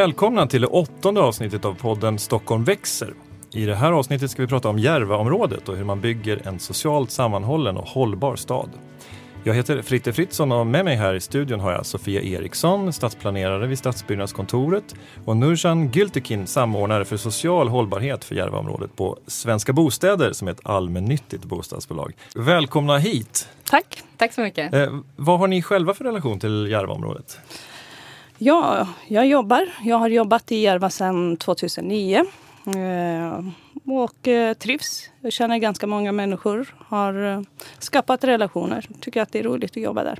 Välkomna till det åttonde avsnittet av podden Stockholm växer. I det här avsnittet ska vi prata om Järvaområdet och hur man bygger en socialt sammanhållen och hållbar stad. Jag heter Fritte Fritzson och med mig här i studion har jag Sofia Eriksson, stadsplanerare vid Stadsbyggnadskontoret och Nurjan Gültekin, samordnare för social hållbarhet för Järvaområdet på Svenska Bostäder som är ett allmännyttigt bostadsbolag. Välkomna hit! Tack, tack så mycket. Eh, vad har ni själva för relation till Järvaområdet? Ja, jag jobbar. Jag har jobbat i Järva sedan 2009. Eh, och eh, trivs. Jag känner ganska många människor. Har eh, skapat relationer. Tycker att det är roligt att jobba där.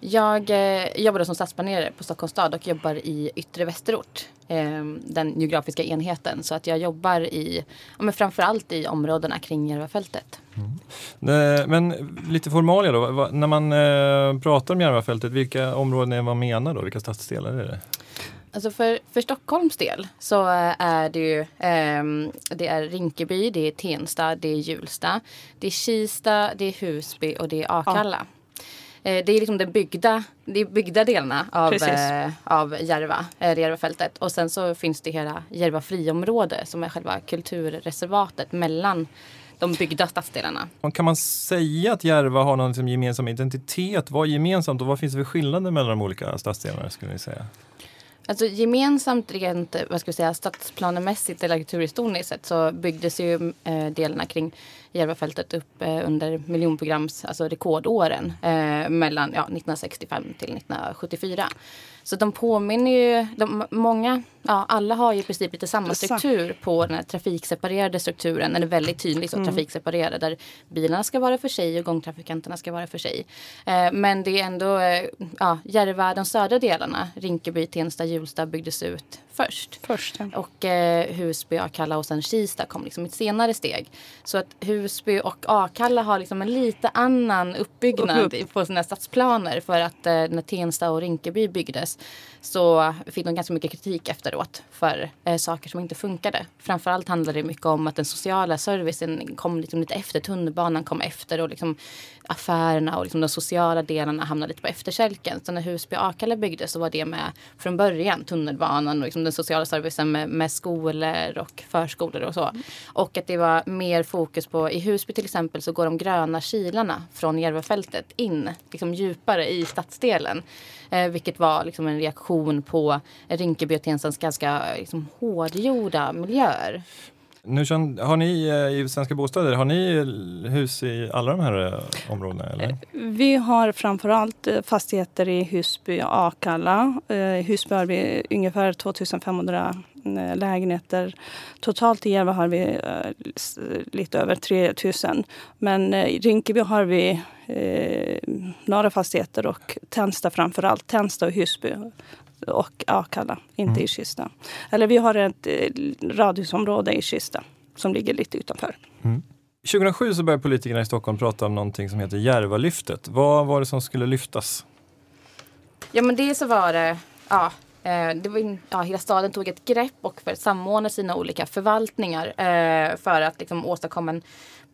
Jag eh, jobbar som stadsplanerare på Stockholms stad och jobbar i yttre västerort. Eh, den geografiska enheten. Så att jag jobbar i, ja, men framförallt i områdena kring Järvafältet. Mm. Men lite formalia då. När man eh, pratar om Järvafältet, vilka områden är man menar då? Vilka stadsdelar är det? Alltså för, för Stockholms del så är det ju eh, det är Rinkeby, det är Tensta, det är Hjulsta, det är Kista, det är Husby och det är Akalla. Ja. Eh, det är liksom de byggda, de byggda delarna av, eh, av Järva, eh, Järvafältet. Och sen så finns det hela Järva friområde som är själva kulturreservatet mellan de byggda stadsdelarna. Kan man säga att Järva har någon liksom gemensam identitet? Vad är gemensamt och vad finns det för skillnader mellan de olika stadsdelarna? Skulle ni säga? Alltså gemensamt rent vad ska vi säga, stadsplanemässigt eller kulturhistoriskt sett så byggdes ju eh, delarna kring Järvafältet upp eh, under miljonprograms, alltså rekordåren eh, mellan ja, 1965 till 1974. Så de påminner ju, de, många, ja alla har ju i princip lite samma struktur på den här trafikseparerade strukturen. Den är väldigt tydlig så mm. trafikseparerad där bilarna ska vara för sig och gångtrafikanterna ska vara för sig. Eh, men det är ändå, eh, ja Järva, de södra delarna, Rinkeby, Tensta, Hjulsta byggdes ut först. först ja. Och eh, Husby, Akalla och sen Kista kom liksom i ett senare steg. Så att Husby och Akalla har liksom en lite annan uppbyggnad upp. på sina stadsplaner. För att eh, när Tensta och Rinkeby byggdes så fick de ganska mycket kritik efteråt för eh, saker som inte funkade. Framförallt handlade det mycket om att den sociala servicen kom liksom lite efter. Tunnelbanan kom efter och liksom affärerna och liksom de sociala delarna hamnade lite på efterkälken. Så när Husby och Akalla byggdes så var det med från början. Tunnelbanan och liksom den sociala servicen med, med skolor och förskolor och så. Och att det var mer fokus på, i Husby till exempel så går de gröna kilarna från Järvafältet in liksom djupare i stadsdelen. Eh, vilket var liksom en reaktion på Rinkeby och Tensans ganska liksom, hårdgjorda miljöer. Nu har ni eh, i Svenska Bostäder, har ni hus i alla de här eh, områdena? Eller? Eh, vi har framförallt fastigheter i Husby och Akalla. I Husby har vi ungefär 2500 lägenheter. Totalt i Järva har vi lite över 3000. Men i Rinkeby har vi några fastigheter och Tensta framförallt. Tensta och Husby och Akalla, inte mm. i Kista. Eller vi har ett eh, radhusområde i Kista som ligger lite utanför. Mm. 2007 så började politikerna i Stockholm prata om någonting som heter Järvalyftet. Vad var det som skulle lyftas? Ja men det så var det, ja, eh, det var, ja, hela staden tog ett grepp och för att samordna sina olika förvaltningar eh, för att liksom åstadkomma en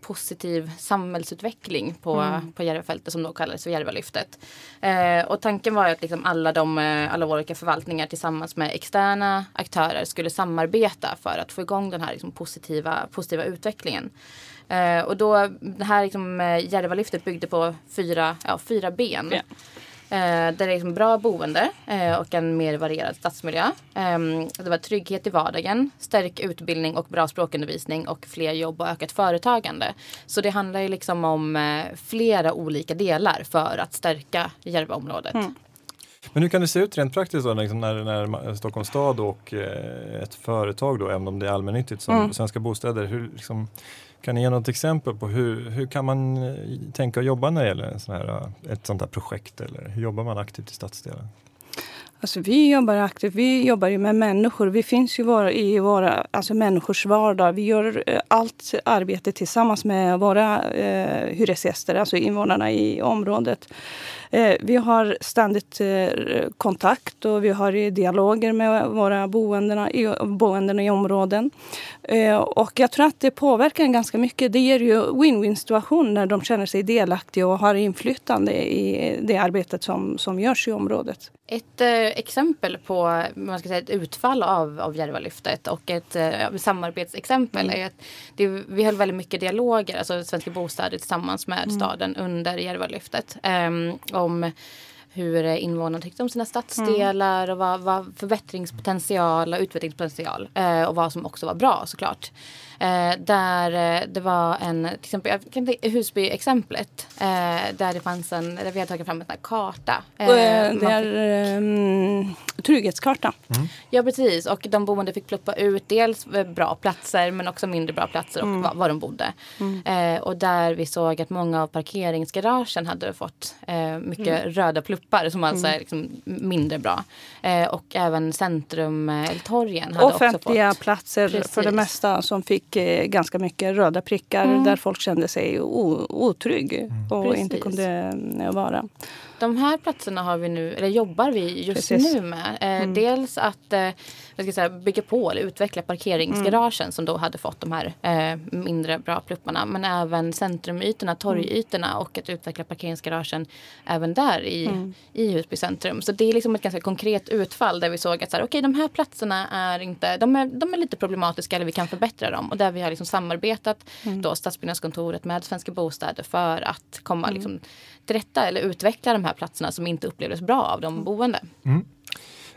positiv samhällsutveckling på, mm. på Järvafältet som då kallades för Järvalyftet. Eh, och tanken var att liksom alla, de, eh, alla olika förvaltningar tillsammans med externa aktörer skulle samarbeta för att få igång den här liksom, positiva, positiva utvecklingen. Eh, och då, det här liksom, eh, Järvalyftet byggde på fyra, ja, fyra ben. Yeah. Eh, där det är liksom bra boende eh, och en mer varierad stadsmiljö. Eh, det var trygghet i vardagen, stärk utbildning och bra språkundervisning och fler jobb och ökat företagande. Så det handlar ju liksom om eh, flera olika delar för att stärka Järvaområdet. Mm. Men hur kan det se ut rent praktiskt då, liksom när, när Stockholms stad och eh, ett företag, då, även om det är allmännyttigt som mm. Svenska Bostäder, hur, liksom, kan ni ge något exempel på hur, hur kan man eh, tänka och jobba när det gäller en sån här, eh, ett sånt här projekt? Eller hur jobbar man aktivt i stadsdelen? Alltså vi jobbar aktivt. Vi jobbar ju med människor. Vi finns ju våra, i våra alltså människors vardag. Vi gör eh, allt arbete tillsammans med våra eh, hyresgäster, alltså invånarna i området. Eh, vi har ständigt eh, kontakt och vi har dialoger med våra boenden i, boenden i områden. Eh, och jag tror att det påverkar en ganska mycket. Det ger ju win-win situation när de känner sig delaktiga och har inflytande i det arbetet som, som görs i området. Ett eh, exempel på man ska säga, ett utfall av, av Järvalyftet och ett eh, samarbetsexempel mm. är att det, vi höll väldigt mycket dialoger, alltså Svenska Bostäder tillsammans med mm. staden under Järvalyftet. Eh, om hur invånarna tyckte om sina stadsdelar mm. och vad, vad förbättringspotential och utvecklingspotential eh, och vad som också var bra såklart. Eh, där eh, det var en, till exempel, jag kan tänka, Husby-exemplet. Eh, där det fanns en, där vi har tagit fram en karta. Eh, det är um, trygghetskarta. Mm. Ja precis och de boende fick pluppa ut dels bra platser men också mindre bra platser och mm. var, var de bodde. Mm. Eh, och där vi såg att många av parkeringsgaragen hade fått eh, mycket mm. röda pluppar som alltså mm. är liksom mindre bra. och även centrumtorgen hade Offentliga också fått. Offentliga platser precis. för det mesta som fick fick eh, ganska mycket röda prickar mm. där folk kände sig otrygg och Precis. inte kunde eh, vara. De här platserna har vi nu, eller jobbar vi just Precis. nu med. Eh, mm. Dels att eh, jag ska säga, bygga på eller utveckla parkeringsgaragen mm. som då hade fått de här eh, mindre bra plupparna. Men även centrumytorna, torgytorna mm. och att utveckla parkeringsgaragen även där i, mm. i Husby centrum. Så det är liksom ett ganska konkret utfall där vi såg att så här, okay, de här platserna är inte, de är, de är lite problematiska eller vi kan förbättra dem. Och där vi har liksom samarbetat mm. då Stadsbyggnadskontoret med Svenska Bostäder för att komma mm. liksom, till rätta eller utveckla de här platserna som inte upplevdes bra av de boende. Mm.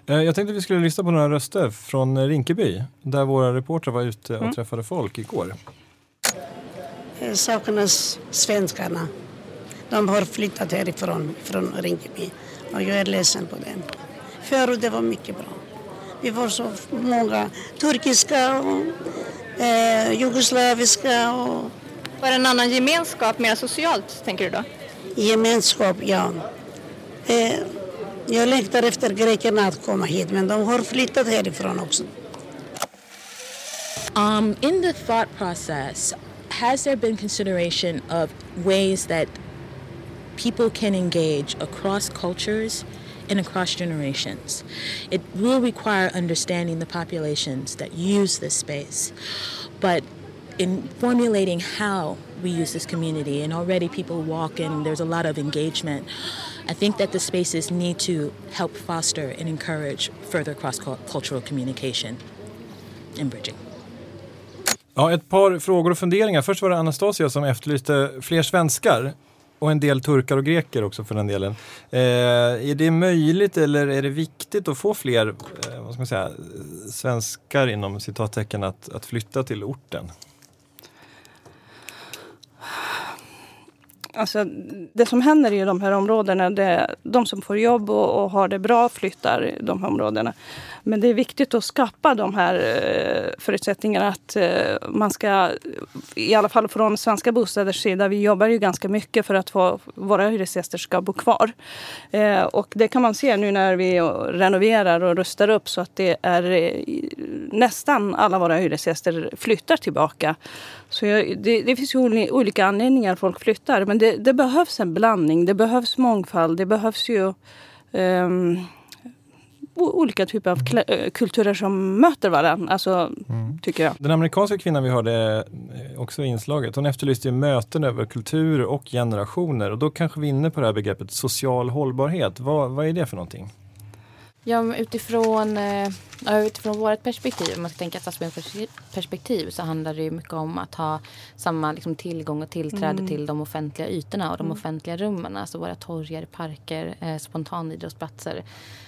Eh, jag tänkte att vi skulle lyssna på några röster från Rinkeby där våra reportrar var ute och mm. träffade folk igår. Eh, saknas svenskarna. De har flyttat härifrån, från Rinkeby och jag är ledsen på det. Förut det var mycket bra. Vi var så många turkiska och eh, jugoslaviska. Och... Var det en annan gemenskap, mer socialt tänker du då? Gemenskap, ja. Eh, jag längtar efter grekerna att komma hit, men de har flyttat härifrån också. Um, in the thought process, has there been consideration of ways that people can engage across cultures and across generations? It will require understanding the populations that use this space, but in formulating how we use this community, and already people walk in, there's a lot of engagement. I think that the spaces need to help foster and encourage further cross-cultural communication and bridging. Ja, ett par frågor och funderingar. Först var det Anastasia som efterlyste fler svenskar och en del turkar och greker också för den delen. Eh, är det möjligt eller är det viktigt att få fler eh, vad ska man säga, svenskar inom citattecken att, att flytta till orten? Alltså, det som händer i de här områdena, det de som får jobb och, och har det bra flyttar de här områdena. Men det är viktigt att skapa de här eh, förutsättningarna att eh, man ska, i alla fall från Svenska Bostäders sida, vi jobbar ju ganska mycket för att få, våra hyresgäster ska bo kvar. Eh, och det kan man se nu när vi renoverar och rustar upp så att det är nästan alla våra hyresgäster flyttar tillbaka. Så det, det, finns ju olika anledningar folk flyttar. Men det, det, behövs en blandning, det behövs mångfald, det behövs ju um, olika typer av eh, kulturer som möter varandra, alltså, mm. tycker jag. Den amerikanska kvinnan vi hörde också i inslaget, hon efterlyste möten över kulturer och generationer och då kanske vi är inne på det här begreppet social hållbarhet. Vad, vad är det för någonting? Ja, utifrån, eh, utifrån vårt perspektiv, om man ska tänka stadsbyggnadsperspektiv så handlar det mycket om att ha samma liksom, tillgång och tillträde mm. till de offentliga ytorna och de mm. offentliga rummen. Alltså våra torger, parker, eh, spontanidrottsplatser.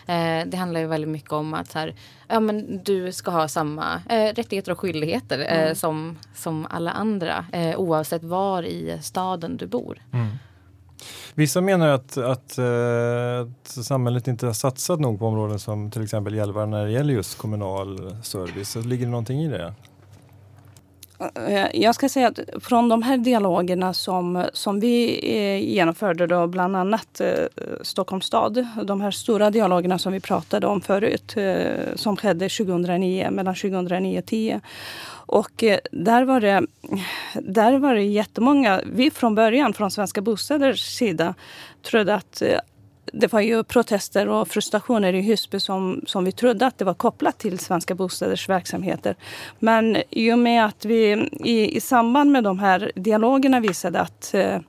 Eh, det handlar ju väldigt mycket om att så här, ja, men du ska ha samma eh, rättigheter och skyldigheter eh, mm. som, som alla andra eh, oavsett var i staden du bor. Vissa menar att, att, eh, att, samhället inte har satsat nog på områden som till exempel Hjälvar när det gäller just kommunal service. Så ligger det någonting i det? Eh, jag ska säga att från de här dialogerna som, som vi eh, genomförde, då, bland annat eh, Stockholms stad, de här stora dialogerna som vi pratade om förut, som skedde 2009, mellan 2009 och 2010. Och där var, det, där var det jättemånga, vi från början från Svenska Bostäders sida trodde att det var ju protester och frustrationer i Husby som, som vi trodde att det var kopplat till Svenska Bostäders verksamheter. Men i och med att vi i, i samband med de här dialogerna visade att eh,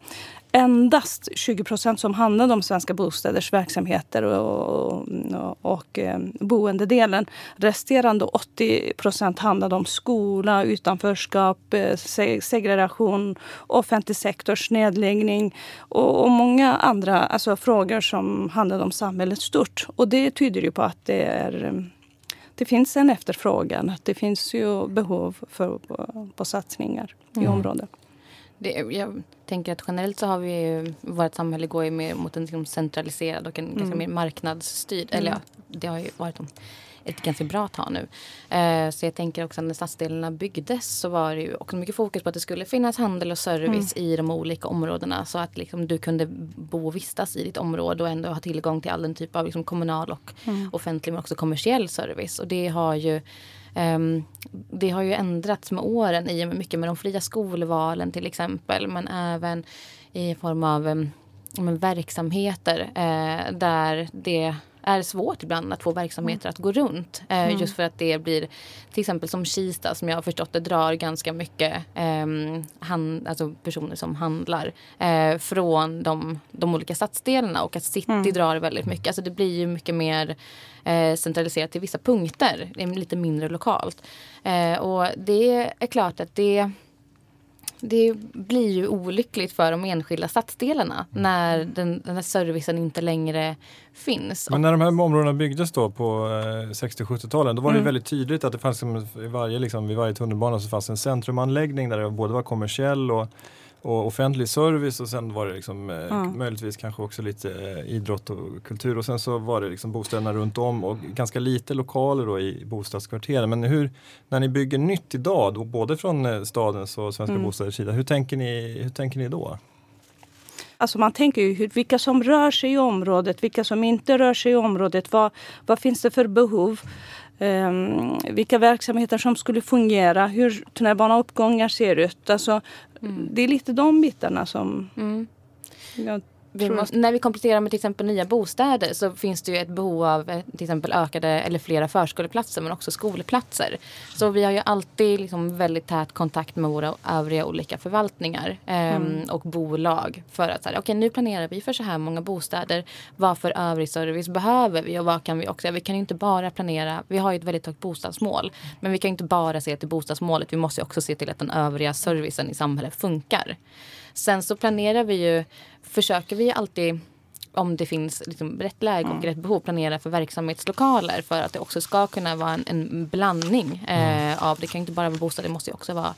endast 20 procent som handlade om Svenska Bostäders verksamheter och, och, och eh, boendedelen. Resterande 80 procent handlade om skola, utanförskap, eh, segregation, offentlig sektors nedläggning och, och, många andra alltså, frågor som handlade om samhället stort. Och det tyder ju på att det är det finns en efterfrågan. Att det finns ju behov för, på, på satsningar mm. i området. Det, jag tänker att generellt så har vi ju, vårt samhälle går ju mer mot en liksom centraliserad och en mm. ganska mer marknadsstyrd. Mm. Eller ja, det har ju varit ett ganska bra tag nu. Eh, så jag tänker också när stadsdelarna byggdes så var det ju också mycket fokus på att det skulle finnas handel och service mm. i de olika områdena. Så att liksom du kunde bo och vistas i ditt område och ändå ha tillgång till all den typ av liksom kommunal och mm. offentlig men också kommersiell service. Och det har ju det har ju ändrats med åren i och med mycket med de fria skolvalen till exempel. Men även i form av um, verksamheter uh, där det är svårt ibland att få verksamheter att gå runt. Eh, mm. Just för att det blir till exempel som Kista som jag har förstått det drar ganska mycket eh, hand, alltså personer som handlar eh, från de, de olika stadsdelarna och att City mm. drar väldigt mycket. Alltså det blir ju mycket mer eh, centraliserat till vissa punkter. Det är lite mindre lokalt. Eh, och det är klart att det det blir ju olyckligt för de enskilda stadsdelarna mm. när den, den här servicen inte längre finns. Men när de här områdena byggdes då på 60-70-talen då var det mm. väldigt tydligt att det fanns i varje, liksom, vid varje tunnelbana så fanns en centrumanläggning där det både var kommersiell och och offentlig service och sen var det liksom, eh, mm. möjligtvis kanske också lite eh, idrott och kultur och sen så var det liksom bostäderna runt om och ganska lite lokaler då i bostadskvarteren. Men hur, när ni bygger nytt idag, då, både från eh, stadens och Svenska mm. Bostaders sida, hur tänker, ni, hur tänker ni då? Alltså man tänker ju vilka som rör sig i området, vilka som inte rör sig i området. Vad, vad finns det för behov? Um, vilka verksamheter som skulle fungera, hur tunnelbaneuppgångar ser ut. Alltså, mm. Det är lite de bitarna som mm. jag vi måste, när vi kompletterar med till exempel nya bostäder så finns det ju ett behov av eh, till exempel ökade eller flera förskoleplatser men också skolplatser. Så vi har ju alltid liksom väldigt tät kontakt med våra övriga olika förvaltningar eh, mm. och bolag för att säga okej okay, nu planerar vi för så här många bostäder. Vad för övrig service behöver vi och vad kan vi också? Vi kan ju inte bara planera. Vi har ju ett väldigt högt bostadsmål, men vi kan inte bara se till bostadsmålet. Vi måste också se till att den övriga servicen i samhället funkar. Sen så planerar vi ju, försöker vi alltid om det finns liksom rätt läge och mm. rätt behov planera för verksamhetslokaler för att det också ska kunna vara en, en blandning eh, mm. av, det kan inte bara vara bostad, det måste också vara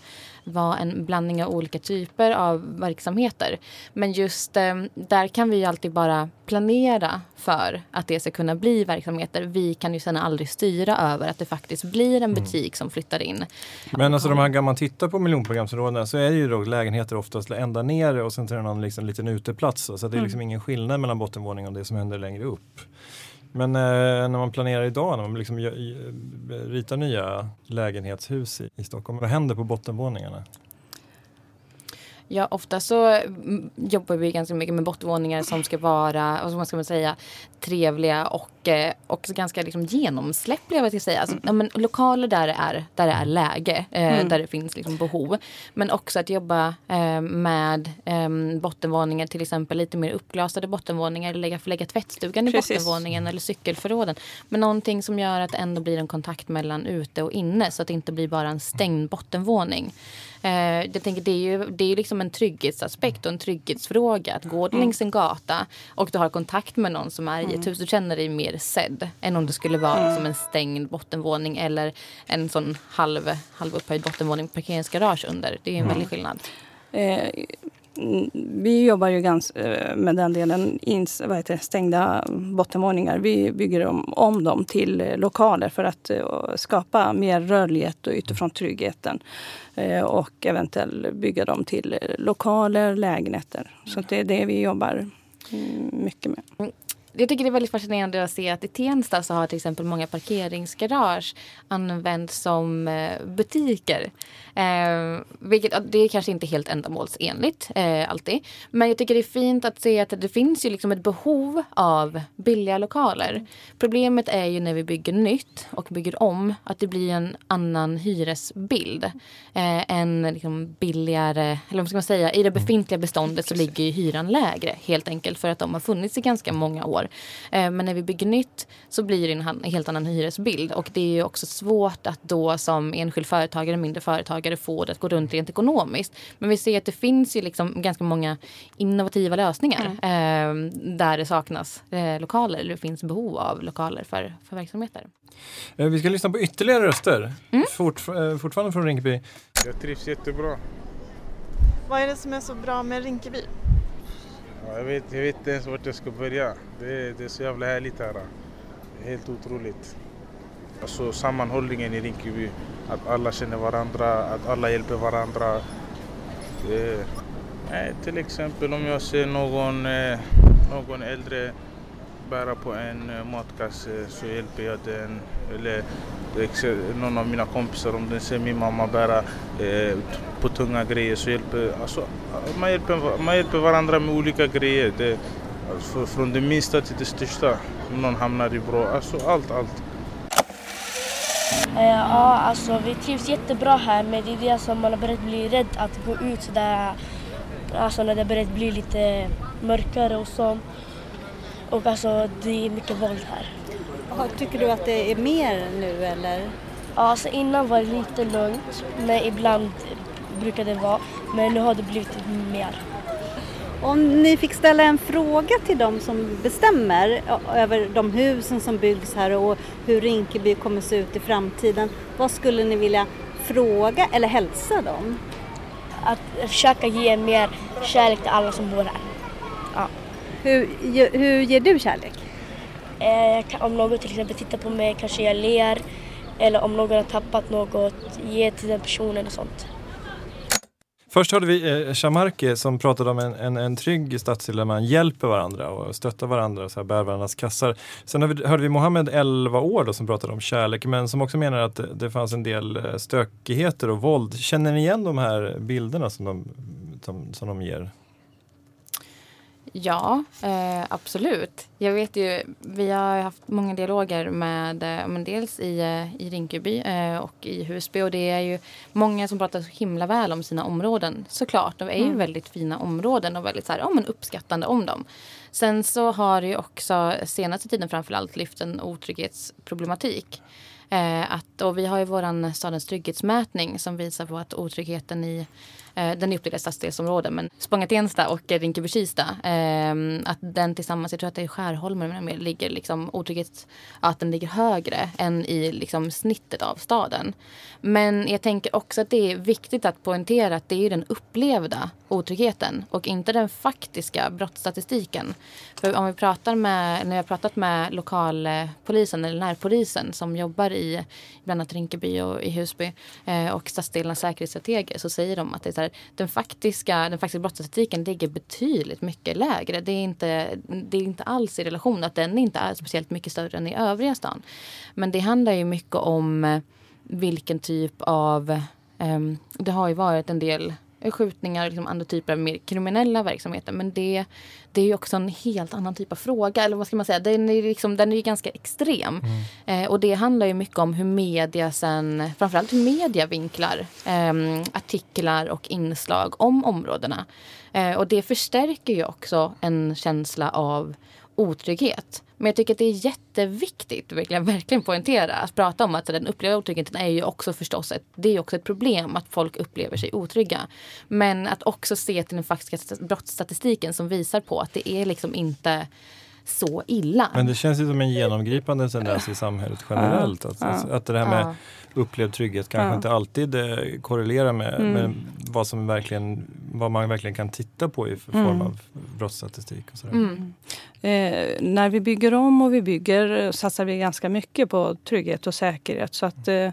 vara en blandning av olika typer av verksamheter. Men just eh, där kan vi alltid bara planera för att det ska kunna bli verksamheter. Vi kan ju sedan aldrig styra över att det faktiskt blir en mm. butik mm. som flyttar in. Men alltså de här, om man tittar på miljonprogramsområdena så är det ju då lägenheter oftast ända nere och sen är det någon liksom, liten uteplats. Så det är mm. liksom mm. ingen skillnad mellan bottenvåningen och det som händer längre upp. Men eh, när man planerar idag, när man liksom ritar nya lägenhetshus i, i Stockholm, vad händer på bottenvåningarna? Ja, ofta så mm, jobbar vi ganska mycket med bottenvåningar som ska vara, vad ska man säga, trevliga och, eh, och ganska liksom genomsläppliga. Vad jag säga. Alltså, ja, men, lokaler där det är, där det är läge, eh, mm. där det finns liksom behov. Men också att jobba eh, med eh, bottenvåningar, till exempel lite mer uppglasade bottenvåningar. Lägga, förlägga tvättstugan i Precis. bottenvåningen eller cykelförråden. Men någonting som gör att det ändå blir en kontakt mellan ute och inne så att det inte blir bara en stängd bottenvåning. Eh, jag tänker det är ju det är liksom en trygghetsaspekt och en trygghetsfråga. Att gå mm. längs en gata och du har kontakt med någon som är i ett hus. Du känner dig mer sedd än om det skulle vara mm. liksom en stängd bottenvåning eller en sån halv, upphöjd bottenvåning parkeringsgarage under. Det är en mm. väldig skillnad. Eh, vi jobbar ju ganska eh, med den delen, ins, vad heter, stängda bottenvåningar. Vi bygger om, om dem till eh, lokaler för att uh, skapa mer rörlighet och utifrån tryggheten. Uh, och eventuellt bygga dem till lokaler, lägenheter. Så det är det vi jobbar mm, mycket med. Jag tycker det är väldigt fascinerande att se att i Tensta så har till exempel många parkeringsgarage använts som eh, butiker. Eh, vilket, det är kanske inte helt ändamålsenligt eh, alltid. Men jag tycker det är fint att se att det finns ju liksom ett behov av billiga lokaler. Problemet är ju när vi bygger nytt och bygger om att det blir en annan hyresbild. Eh, en liksom billigare, eller vad ska man säga, i det befintliga beståndet så ligger ju hyran lägre helt enkelt för att de har funnits i ganska många år. Eh, men när vi bygger nytt så blir det en helt annan hyresbild och det är ju också svårt att då som enskild företagare, mindre företagare få det att gå runt rent ekonomiskt. Men vi ser att det finns ju liksom ganska många innovativa lösningar mm. där det saknas eh, lokaler eller det finns behov av lokaler för, för verksamheter. Vi ska lyssna på ytterligare röster, mm. Fort, fortfarande från Rinkeby. Jag trivs jättebra. Vad är det som är så bra med Rinkeby? Ja, jag, vet, jag vet inte ens vart jag ska börja. Det, det är så jävla härligt här. Helt otroligt. Alltså sammanhållningen i Rinkeby, att alla känner varandra, att alla hjälper varandra. Det, nej, till exempel om jag ser någon, eh, någon äldre bära på en eh, matkasse så hjälper jag den. Eller någon av mina kompisar om den ser min mamma bära eh, på tunga grejer så hjälper alltså, man, hjälper, man hjälper varandra med olika grejer. Det, alltså, från det minsta till det största. Om någon hamnar i bra, alltså allt, allt. Eh, ja, alltså vi trivs jättebra här men det är det som man har börjat bli rädd att gå ut sådär. Alltså när det börjat bli lite mörkare och sånt. Och alltså det är mycket våld här. Tycker du att det är mer nu eller? Ja, alltså innan var det lite lugnt, men ibland brukar det vara. Men nu har det blivit mer. Om ni fick ställa en fråga till de som bestämmer över de husen som byggs här och hur Rinkeby kommer se ut i framtiden. Vad skulle ni vilja fråga eller hälsa dem? Att försöka ge mer kärlek till alla som bor här. Ja. Hur, hur ger du kärlek? Eh, om någon till exempel tittar på mig kanske jag ler. Eller om någon har tappat något, ge till den personen och sånt. Först hörde vi eh, Shamarke som pratade om en, en, en trygg stadsdel där man hjälper varandra och stöttar varandra och så här, bär varandras kassar. Sen hörde vi, hörde vi Mohammed, 11 år, då, som pratade om kärlek men som också menar att det, fanns en del eh, stökigheter och våld. Känner ni igen de här bilderna som de, som, som de ger? Ja, eh, absolut. Jag vet ju, vi har haft många dialoger med, eh, men dels i, eh, i Rinkeby eh, och i Husby och det är ju många som pratar så himla väl om sina områden såklart. De är ju mm. väldigt fina områden och väldigt så här, ja, men uppskattande om dem. Sen så har det ju också senaste tiden framförallt lyft en otrygghetsproblematik. Eh, att, och vi har ju våran stadens trygghetsmätning som visar på att otryggheten i Eh, den är uppdelad i stadsdelsområden. Men Spånga-Tensta och Rinkeby-Kista, eh, att den tillsammans, jag tror att det är Skärholmen, men ligger liksom otrygghets, att den ligger högre än i liksom snittet av staden. Men jag tänker också att det är viktigt att poängtera att det är den upplevda otryggheten och inte den faktiska brottsstatistiken. För om vi pratar med, när jag har pratat med lokalpolisen eller närpolisen som jobbar i bland annat Rinkeby och i Husby eh, och stadsdelarnas säkerhetsstrateger så säger de att det är där den, faktiska, den faktiska brottsstatistiken ligger betydligt mycket lägre. Det är, inte, det är inte alls i relation att den inte är speciellt mycket större än i övriga stan. Men det handlar ju mycket om eh, vilken typ av um, det har ju varit en del skjutningar och liksom andra typer av mer kriminella verksamheter. Men det, det är ju också en helt annan typ av fråga. Eller vad ska man säga? Den är, liksom, den är ju ganska extrem. Mm. Eh, och det handlar ju mycket om hur media sen, framförallt hur media vinklar eh, artiklar och inslag om områdena. Eh, och det förstärker ju också en känsla av otrygghet. Men jag tycker att det är jätteviktigt, vill jag verkligen poängtera, att prata om att den upplevda otryggheten är ju också förstås ett, det är också ett problem att folk upplever sig otrygga. Men att också se till den faktiska brottsstatistiken som visar på att det är liksom inte så illa. Men det känns ju som en genomgripande tendens i samhället generellt. Att, att det här med upplevd trygghet kanske inte alltid eh, korrelerar med, mm. med, vad, som verkligen, vad man verkligen kan titta på i form mm. av brottsstatistik. Och sådär. Mm. Eh, när vi bygger om och vi bygger satsar vi ganska mycket på trygghet och säkerhet. Så att, eh,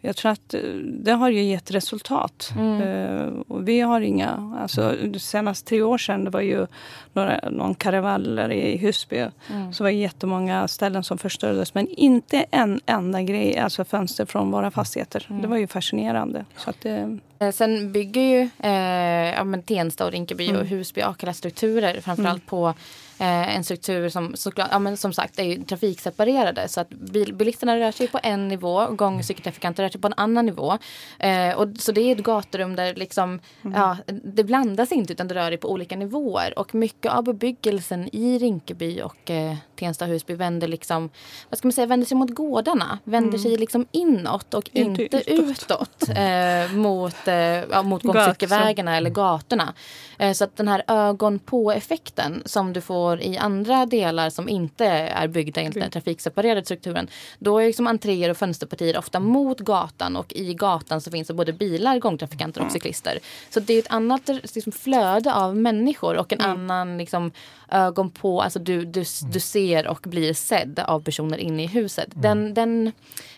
Jag tror att eh, det har ju gett resultat. Mm. Uh, och vi har inga... Alltså, senast tre år sedan det var ju några, någon karavaller i Husby. Mm. Så var det jättemånga ställen som förstördes. Men inte en enda grej, alltså fönster från våra fastigheter. Mm. Det var ju fascinerande. Så att det... Eh, sen bygger ju eh, ja, Tensta och Rinkeby mm. och Husby Akalla strukturer framförallt mm. på eh, en struktur som såklart, ja, men som sagt är ju trafikseparerade. Så att bil, bilisterna rör sig på en nivå, gång och cykeltrafikanter rör sig på en annan nivå. Eh, och, så det är ett gaturum där liksom, mm. ja, det blandas inte utan det rör sig på olika nivåer. Och mycket av bebyggelsen i Rinkeby och eh, Tensta och Husby vänder liksom, vad ska man säga, vänder sig mot gårdarna. Vänder mm. sig liksom inåt och inte, inte utåt. eh, mot, eh, ja, mot gångcykelvägarna eller gatorna. Eh, så att den här ögon på effekten som du får får i andra delar som inte är byggda enligt den trafikseparerade strukturen. Då är liksom entréer och fönsterpartier ofta mot gatan och i gatan så finns det både bilar, gångtrafikanter och cyklister. Så det är ett annat liksom, flöde av människor och en mm. annan liksom, ögon på, alltså du, du, du ser och blir sedd av personer inne i huset. Mm. Den, den,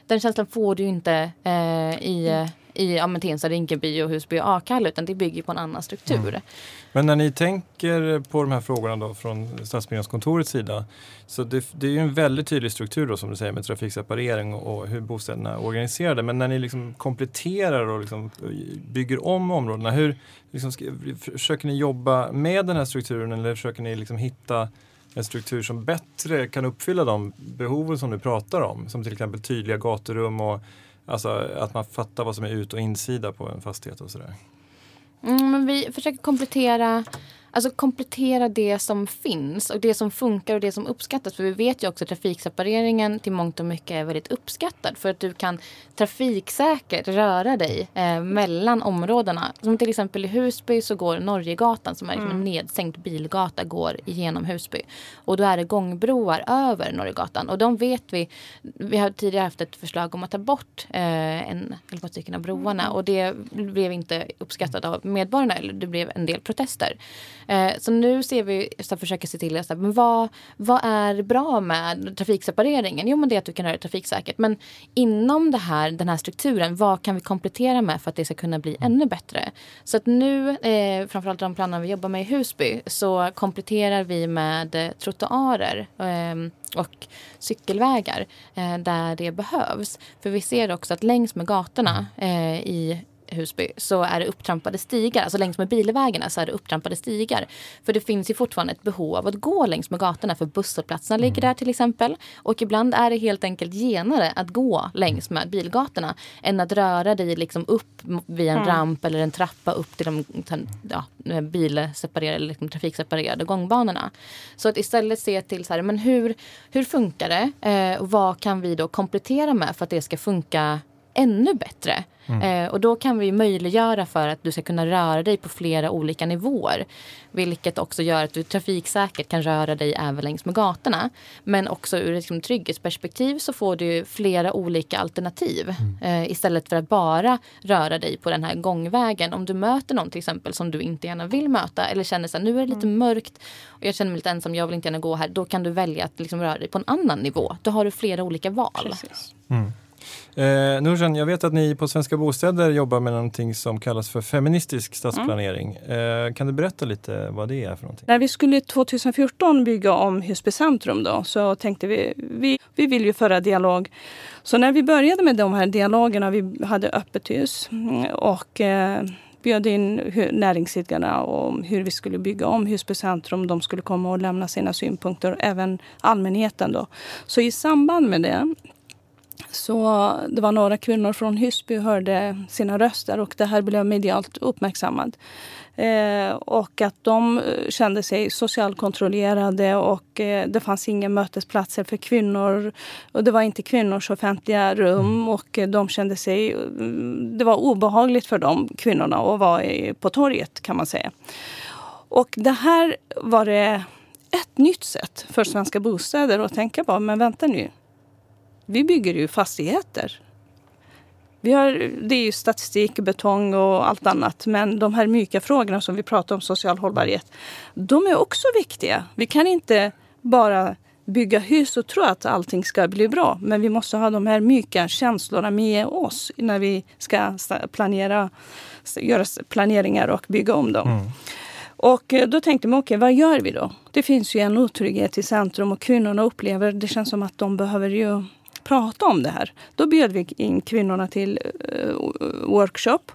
den känslan får du inte eh, i mm i ja, Tensta, Rinkeby och Husby och Akalla utan det bygger på en annan struktur. Mm. Men när ni tänker på de här frågorna då från Stadsbyggnadskontorets sida så det, det, är ju en väldigt tydlig struktur då som du säger med trafikseparering och, och hur bostäderna är organiserade. Men när ni liksom kompletterar och liksom bygger om områdena, hur liksom, försöker ni jobba med den här strukturen eller försöker ni liksom hitta en struktur som bättre kan uppfylla de behoven som du pratar om? Som till exempel tydliga gaturum och Alltså att man fattar vad som är ut och insida på en fastighet och sådär. Mm, men vi försöker komplettera Alltså komplettera det som finns och det som funkar och det som uppskattas. För vi vet ju också att trafiksepareringen till mångt och mycket är väldigt uppskattad. För att du kan trafiksäkert röra dig eh, mellan områdena. Som till exempel i Husby så går Norgegatan som är liksom mm. en nedsänkt bilgata går igenom Husby. Och då är det gångbroar över Norgegatan. Och de vet vi. Vi har tidigare haft ett förslag om att ta bort eh, en eller ett stycken av broarna. Mm. Och det blev inte uppskattat av medborgarna. Eller det blev en del protester. Eh, så nu ser vi, så försöker se till att men vad, vad är bra med trafiksepareringen? Jo men det är att du kan göra det trafiksäkert. Men inom det här, den här strukturen, vad kan vi komplettera med för att det ska kunna bli ännu bättre? Så att nu, eh, framförallt de planerna vi jobbar med i Husby, så kompletterar vi med trottoarer eh, och cykelvägar eh, där det behövs. För vi ser också att längs med gatorna eh, i Husby så är det upptrampade stigar. Alltså längs med bilvägarna så är det upptrampade stigar. För det finns ju fortfarande ett behov av att gå längs med gatorna för busshållplatserna mm. ligger där till exempel. Och ibland är det helt enkelt genare att gå längs med bilgatorna än att röra dig liksom upp via en mm. ramp eller en trappa upp till de ja, bilseparerade eller liksom trafikseparerade gångbanorna. Så att istället se till så här, men hur, hur funkar det? Eh, vad kan vi då komplettera med för att det ska funka ännu bättre. Mm. Eh, och då kan vi möjliggöra för att du ska kunna röra dig på flera olika nivåer. Vilket också gör att du trafiksäkert kan röra dig även längs med gatorna. Men också ur ett liksom, trygghetsperspektiv så får du flera olika alternativ. Mm. Eh, istället för att bara röra dig på den här gångvägen. Om du möter någon till exempel som du inte gärna vill möta eller känner att nu är det lite mm. mörkt och jag känner mig lite ensam, jag vill inte gärna gå här. Då kan du välja att liksom, röra dig på en annan nivå. Då har du flera olika val. Mm. Eh, Nurjan, jag vet att ni på Svenska Bostäder jobbar med någonting som kallas för feministisk stadsplanering. Mm. Eh, kan du berätta lite vad det är för någonting? När vi skulle 2014 bygga om Husby centrum då, så tänkte vi, vi, vi vill ju föra dialog. Så när vi började med de här dialogerna, vi hade öppet hus mm, och eh, bjöd in näringsidkarna om hur vi skulle bygga om Husby centrum. De skulle komma och lämna sina synpunkter, även allmänheten. Då. Så i samband med det så det var några kvinnor från Husby hörde sina röster och det här blev medialt uppmärksammat. Eh, och att de eh, kände sig socialkontrollerade och eh, det fanns inga mötesplatser för kvinnor. Och det var inte kvinnors offentliga rum mm. och de kände sig... Mm, det var obehagligt för de kvinnorna att vara på torget kan man säga. Och det här var det ett nytt sätt för Svenska Bostäder att tänka på. Men vänta nu, vi bygger ju fastigheter. Vi har, det är ju statistik, betong och allt annat. Men de här mjuka frågorna som vi pratar om, social hållbarhet, de är också viktiga. Vi kan inte bara bygga hus och tro att allting ska bli bra. Men vi måste ha de här mjuka känslorna med oss när vi ska planera, göra planeringar och bygga om dem. Mm. Och eh, då tänkte man, okej, okay, vad gör vi då? Det finns ju en otrygghet i centrum och kvinnorna upplever, det känns som att de behöver ju prata om det här. Då bjöd vi in kvinnorna till uh, workshop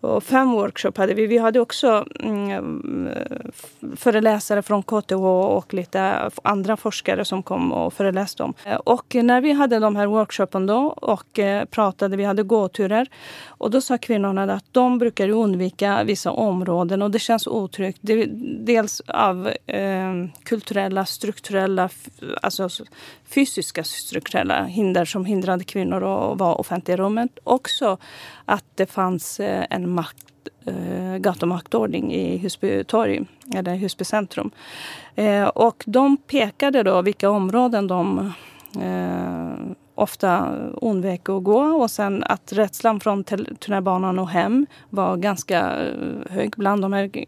och fem workshop hade vi. Vi hade också mm, eh, föreläsare från KTH och lite andra forskare som kom och föreläste om. Eh, och när vi hade de här workshopen då och eh, pratade, vi hade gåturer. Och då sa kvinnorna att de brukar undvika vissa områden och det känns otryggt. Dels av eh, kulturella, strukturella, alltså fysiska strukturella hinder som hindrade kvinnor att vara offentliga i rummet. Också att det fanns eh, en makt, eh, gatumaktordning i Husby torg, eller Husby centrum. Eh, och de pekade då vilka områden de eh, ofta undvek att gå och sen att rädslan från tunnelbanan och hem var ganska eh, hög bland de här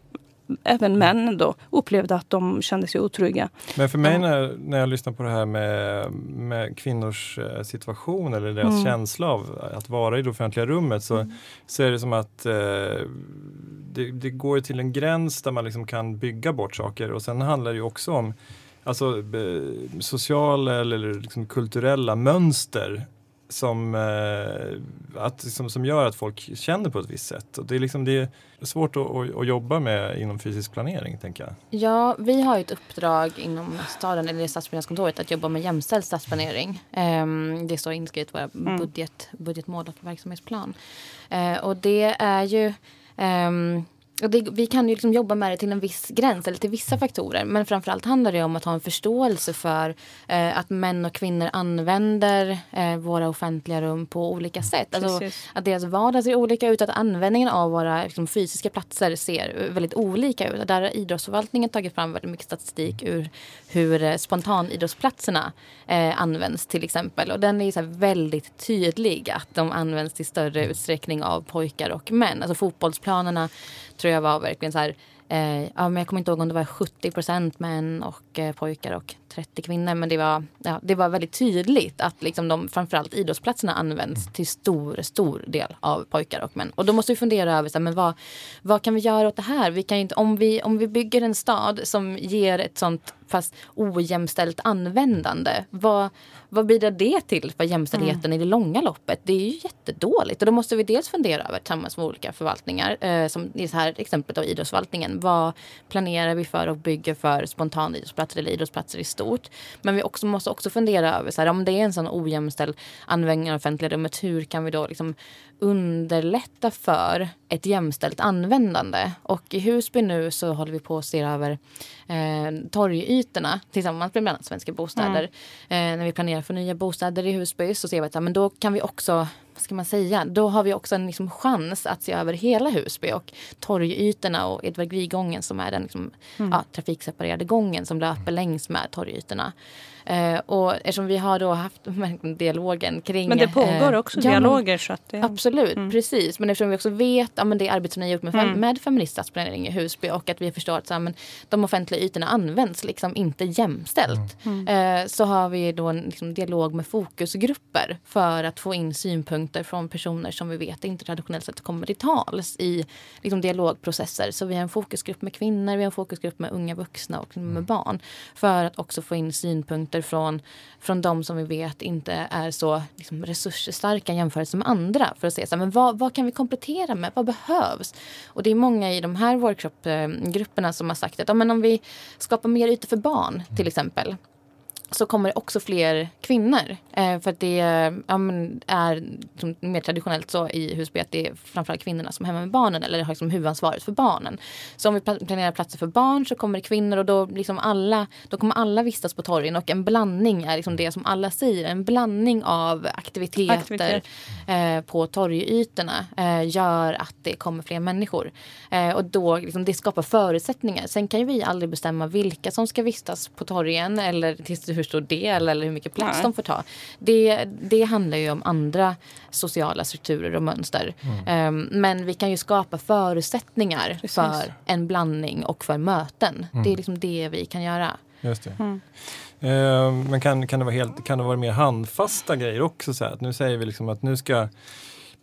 även män då upplevde att de kände sig otrygga. Men för mig när, när jag lyssnar på det här med, med kvinnors eh, situation eller deras mm. känsla av att vara i det offentliga rummet så, mm. så är det som att eh, det, det, går till en gräns där man liksom kan bygga bort saker och sen handlar det ju också om alltså, sociala eller liksom kulturella mönster som, eh, att, som, som gör att folk känner på ett visst sätt. Och det, är liksom, det är svårt att, att, att, jobba med inom fysisk planering, tänker jag. Ja, vi har ett uppdrag inom staden, eller stadsplaneringskontoret, att jobba med jämställd stadsplanering. Um, det står inskrivet i våra mm. budget, budgetmål och verksamhetsplan. Uh, och det är ju um, det, vi kan ju liksom jobba med det till en viss gräns eller till vissa faktorer. Men framförallt handlar det om att ha en förståelse för eh, att män och kvinnor använder eh, våra offentliga rum på olika sätt. Alltså, att deras vardag ser olika ut, att användningen av våra liksom, fysiska platser ser väldigt olika ut. Där har idrottsförvaltningen tagit fram väldigt mycket statistik ur hur eh, spontanidrottsplatserna eh, används till exempel. Och den är så väldigt tydlig att de används i större utsträckning av pojkar och män. Alltså fotbollsplanerna tror jag var verkligen så här Eh, ja, men jag kommer inte ihåg om det var 70 procent män och eh, pojkar och 30 kvinnor. Men det var, ja, det var väldigt tydligt att liksom de, framförallt idrottsplatserna används till stor, stor del av pojkar och män. Och då måste vi fundera över så här, men vad, vad kan vi göra åt det här? Vi kan inte, om, vi, om vi bygger en stad som ger ett sånt fast ojämställt användande. Vad, vad bidrar det till för jämställdheten mm. i det långa loppet? Det är ju jättedåligt. Och då måste vi dels fundera över tillsammans med olika förvaltningar. Eh, som i det här exemplet av idrottsförvaltningen. Vad planerar vi för och bygger för spontan idrottsplatser eller idrottsplatser i stort? Men vi också, måste också fundera över så här, om det är en sån ojämställd användning av offentliga rummet. Hur kan vi då liksom underlätta för ett jämställt användande. Och i Husby nu så håller vi på att se över eh, torgytorna tillsammans med bland annat Svenska Bostäder. Mm. Eh, när vi planerar för nya bostäder i Husby så ser vi att ja, men då kan vi också vad ska man säga, då har vi också en liksom chans att se över hela Husby och torgytorna och Edvard Grieg-gången som är den liksom, mm. ja, trafikseparerade gången som löper längs med torgytorna. Eh, och eftersom vi har då haft dialogen kring... Men det pågår också eh, dialoger. Så att det... Absolut, mm. precis. Men eftersom vi också vet ja, men det arbete som ni har gjort med, mm. med feminist stadsplanering i Husby och att vi förstår att så, men, de offentliga ytorna används liksom inte jämställt. Mm. mm. Eh, så har vi då en liksom, dialog med fokusgrupper för att få in synpunkter från personer som vi vet inte traditionellt sett kommer till tals i liksom, dialogprocesser. Så vi har en fokusgrupp med kvinnor, vi har en fokusgrupp med unga vuxna och med mm. barn. För att också få in synpunkter synpunkter från, från de som vi vet inte är så liksom, resursstarka jämfört med andra. För att se så här, men vad, vad kan vi komplettera med? Vad behövs? Och det är många i de här workshopgrupperna som har sagt att ja, men om vi skapar mer ytor för barn till exempel så kommer det också fler kvinnor. Eh, för att det ja, är som, mer traditionellt så i Husby att det är framförallt kvinnorna som är hemma med barnen eller har liksom huvudansvaret för barnen. Så om vi planerar platser för barn så kommer det kvinnor och då, liksom alla, då kommer alla vistas på torgen och en blandning är liksom det som alla säger. En blandning av aktiviteter Aktivitet. eh, på torgytorna eh, gör att det kommer fler människor. Eh, och då liksom, det skapar förutsättningar. Sen kan ju vi aldrig bestämma vilka som ska vistas på torgen eller till hur stor del eller hur mycket plats Nej. de får ta. Det, det handlar ju om andra sociala strukturer och mönster. Mm. Um, men vi kan ju skapa förutsättningar Precis. för en blandning och för möten. Mm. Det är liksom det vi kan göra. Just det. Mm. Eh, men kan, kan, det vara helt, kan det vara mer handfasta grejer också? Så här, att nu säger vi liksom att nu ska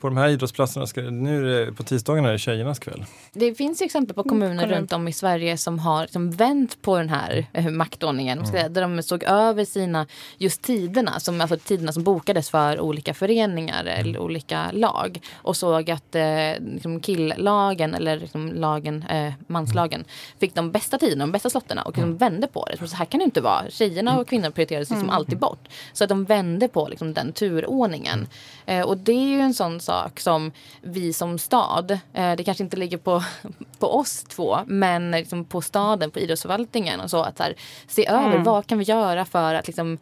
på de här idrottsplatserna, ska, nu är det, på tisdagarna är det tjejernas kväll. Det finns exempel på kommuner mm, runt om i Sverige som har liksom vänt på den här eh, maktordningen. Mm. Där de såg över sina, just tiderna, som, alltså tiderna som bokades för olika föreningar mm. eller olika lag. Och såg att eh, liksom killlagen eller liksom lagen, eh, manslagen fick de bästa tiderna, de bästa slotterna och liksom vände på det. Så här kan det inte vara. Tjejerna och kvinnor prioriterades liksom mm. alltid bort. Så att de vände på liksom den turordningen. Eh, och det är ju en sån sak som vi som stad, eh, det kanske inte ligger på, på oss två, men liksom på staden, på idrottsförvaltningen och så att här, se över mm. vad kan vi göra för att liksom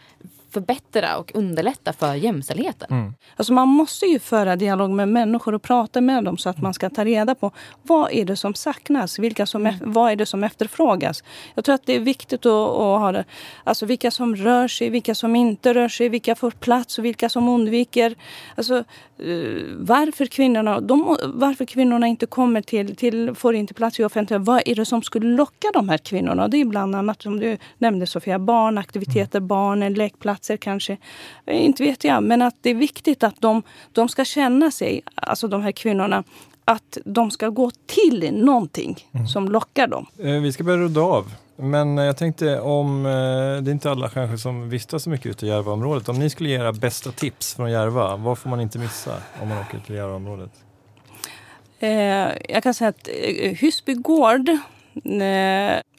förbättra och underlätta för jämställdheten. Mm. Alltså man måste ju föra dialog med människor och prata med dem så att man ska ta reda på vad är det som saknas, vilka som, mm. vad är det som efterfrågas. Jag tror att det är viktigt att, att ha det, alltså vilka som rör sig, vilka som inte rör sig, vilka får plats och vilka som undviker. Alltså, eh, varför, kvinnorna, de, varför kvinnorna inte kommer till, till, får inte plats i offentliga, vad är det som skulle locka de här kvinnorna? Det är bland annat, som du nämnde Sofia, barnaktiviteter, barnen, lekplatser platser kanske. Inte vet jag. Men att det är viktigt att de, de ska känna sig, alltså de här kvinnorna, att de ska gå till någonting mm. som lockar dem. Eh, vi ska börja runda av. Men jag tänkte om, eh, det är inte alla kanske som vistas så mycket ute i Järvaområdet. Om ni skulle ge era bästa tips från Järva, vad får man inte missa om man åker till Järvaområdet? Eh, jag kan säga att Husby gård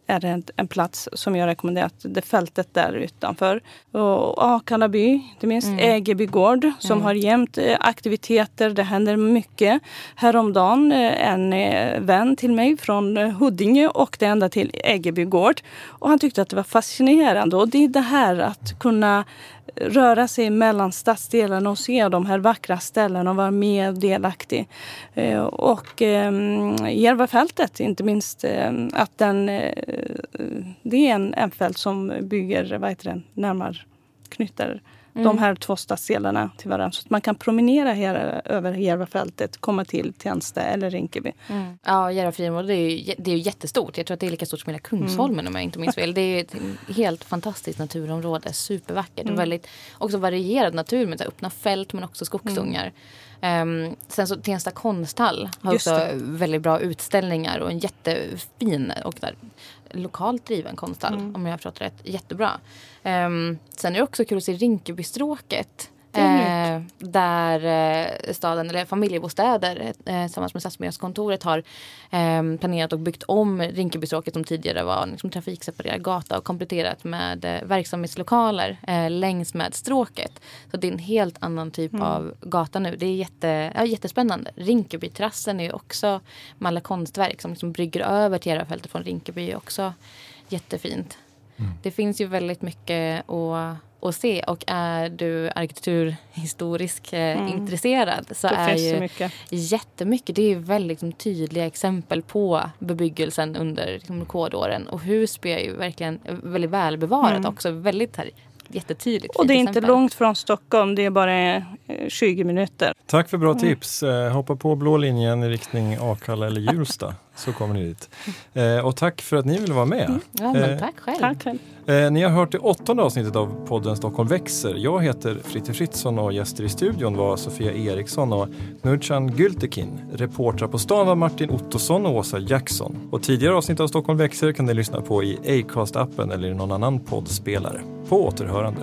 är det en, en, plats som jag rekommenderar. Det fältet där utanför. Och Akalla by, inte minst mm. Ägeby gård som mm. har jämt eh, aktiviteter. Det händer mycket. Häromdagen eh, en eh, vän till mig från Huddinge åkte ända till Ägeby gård. Och han tyckte att det var fascinerande. Och det är det här att kunna röra sig mellan stadsdelarna och se de här vackra ställena och vara mer delaktig. Eh, och ehm, Järvafältet, inte minst eh, att den, eh, det är en, en fält som bygger, vad heter det, närmare knyter mm. de här två stadsdelarna till varandra. Så att man kan promenera här, över Järvafältet, komma till Tensta eller Rinkeby. Mm. Ja, Järvafältet det är ju det är ju jättestort. Jag tror att det är lika stort som hela Kungsholmen mm. om jag inte minns fel. Det är ett helt fantastiskt naturområde, supervackert. Mm. Och väldigt också varierad natur med öppna fält men också skogsdungar. Um, sen så Tensta konsthall har Just också det. väldigt bra utställningar och en jättefin och där, lokalt driven konsthall mm. om jag har förstått rätt. Jättebra. Um, sen är det också kul att se Rinkebystråket Eh, där eh, staden, eller familjebostäder eh, tillsammans med Stadsbyggnadskontoret har eh, planerat och byggt om Rinkebystråket som tidigare var en liksom, trafikseparerad gata och kompletterat med eh, verksamhetslokaler eh, längs med stråket. Så det är en helt annan typ mm. av gata nu. Det är jätte, ja, jättespännande. Rinkebyterrassen är också med alla konstverk som liksom brygger över Järvafältet från Rinkeby är också jättefint. Mm. Det finns ju väldigt mycket att att se. Och är du arkitekturhistoriskt eh, mm. intresserad så det är ju mycket. jättemycket. Det är väldigt liksom, tydliga exempel på bebyggelsen under liksom, kodåren. Och Husby är ju verkligen väldigt välbevarat mm. också. Väldigt här, jättetydligt. Och det är inte långt från Stockholm, det är bara 20 eh, minuter. Tack för bra mm. tips. Eh, hoppa på blå linjen i riktning Akalla eller Hjulsta så kommer ni dit. Eh, och tack för att ni ville vara med. Mm. Ja, men tack själv. Tack själv. ni har hört det åttonde avsnittet av podden Stockholm växer. Jag heter Fritte Fritzson och gäster i studion var Sofia Eriksson och Nurcan Gültekin. Reportrar på stan var Martin Ottosson och Åsa Jackson. Och tidigare avsnitt av Stockholm växer kan ni lyssna på i Acast-appen eller i någon annan poddspelare. På återhörande.